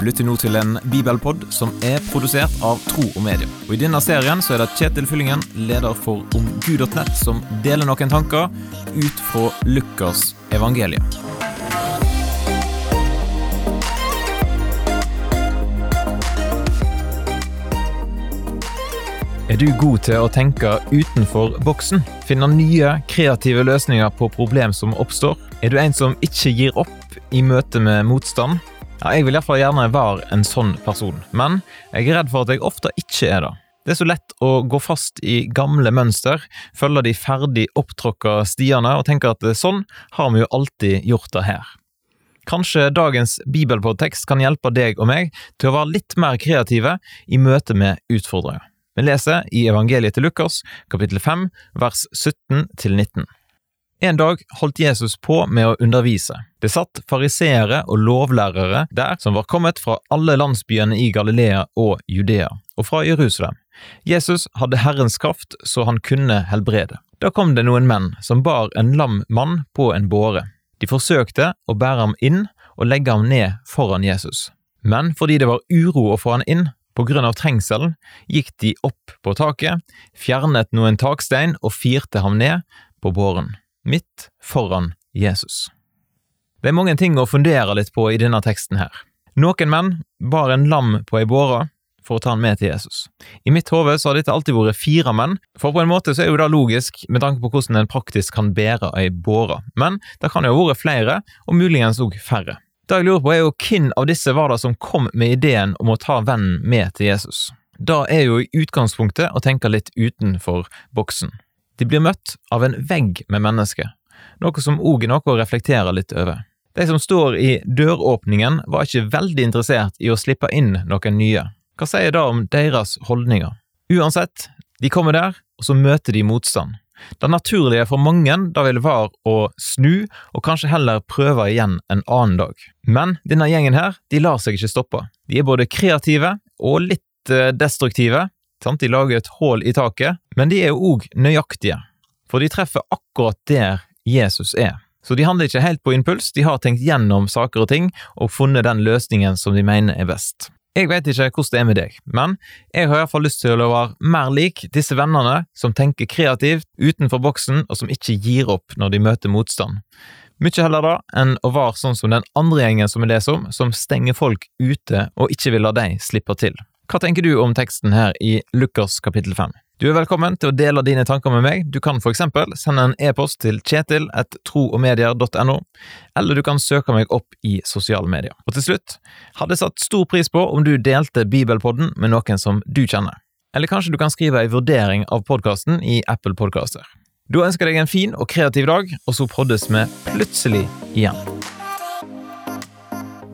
Du lytter nå til en bibelpod som er produsert av Tro og Medie. Og I denne serien så er det Kjetil Fyllingen, leder for omgud.nett, som deler noen tanker ut fra Lukas evangelium. Er du god til å tenke utenfor boksen? Finne nye, kreative løsninger på problem som oppstår? Er du en som ikke gir opp i møte med motstand? Ja, jeg vil iallfall gjerne være en sånn person, men jeg er redd for at jeg ofte ikke er det. Det er så lett å gå fast i gamle mønster, følge de ferdig opptråkka stiene og tenke at sånn har vi jo alltid gjort det her. Kanskje dagens bibelpodtekst kan hjelpe deg og meg til å være litt mer kreative i møte med utfordringer. Vi leser i evangeliet til Lukas, kapittel 5, vers 17 til 19. En dag holdt Jesus på med å undervise. Det satt fariseere og lovlærere der som var kommet fra alle landsbyene i Galilea og Judea, og fra Jerusalem. Jesus hadde Herrens kraft så han kunne helbrede. Da kom det noen menn som bar en lam mann på en båre. De forsøkte å bære ham inn og legge ham ned foran Jesus. Men fordi det var uro å få han inn, på grunn av trengselen gikk de opp på taket, fjernet noen takstein og firte ham ned på båren, midt foran Jesus. Det er mange ting å fundere litt på i denne teksten her. Noen menn bar en lam på ei båre for å ta han med til Jesus. I mitt hode har dette alltid vært fire menn, for på en måte så er jo det logisk med tanke på hvordan en praktisk kan bære ei båre, men det kan jo ha vært flere, og muligens òg færre. Det jeg lurer på er jo hvem av disse var det som kom med ideen om å ta vennen med til Jesus. Da er jo i utgangspunktet å tenke litt utenfor boksen. De blir møtt av en vegg med mennesker, noe som òg er noe å reflektere litt over. De som står i døråpningen var ikke veldig interessert i å slippe inn noen nye. Hva sier det om deres holdninger? Uansett, de kommer der, og så møter de motstand. Det naturlige for mange da vil være å snu, og kanskje heller prøve igjen en annen dag. Men denne gjengen her, de lar seg ikke stoppe. De er både kreative og litt destruktive. Sant? De lager et hull i taket, men de er jo òg nøyaktige. For de treffer akkurat der Jesus er. Så de handler ikke helt på impuls, de har tenkt gjennom saker og ting og funnet den løsningen som de mener er best. Jeg vet ikke hvordan det er med deg, men jeg har iallfall lyst til å være mer lik disse vennene som tenker kreativt utenfor boksen, og som ikke gir opp når de møter motstand. Mye heller da enn å være sånn som den andre gjengen som vi leser om, som stenger folk ute og ikke vil la dem slippe til. Hva tenker du om teksten her i Lukas kapittel 5? Du er velkommen til å dele dine tanker med meg. Du kan for eksempel sende en e-post til kjetil.troogmedier.no, eller du kan søke meg opp i sosiale medier. Og til slutt, hadde satt stor pris på om du delte Bibelpodden med noen som du kjenner. Eller kanskje du kan skrive ei vurdering av podkasten i Apple Podcaster. Da ønsker jeg deg en fin og kreativ dag, og så poddes vi plutselig igjen.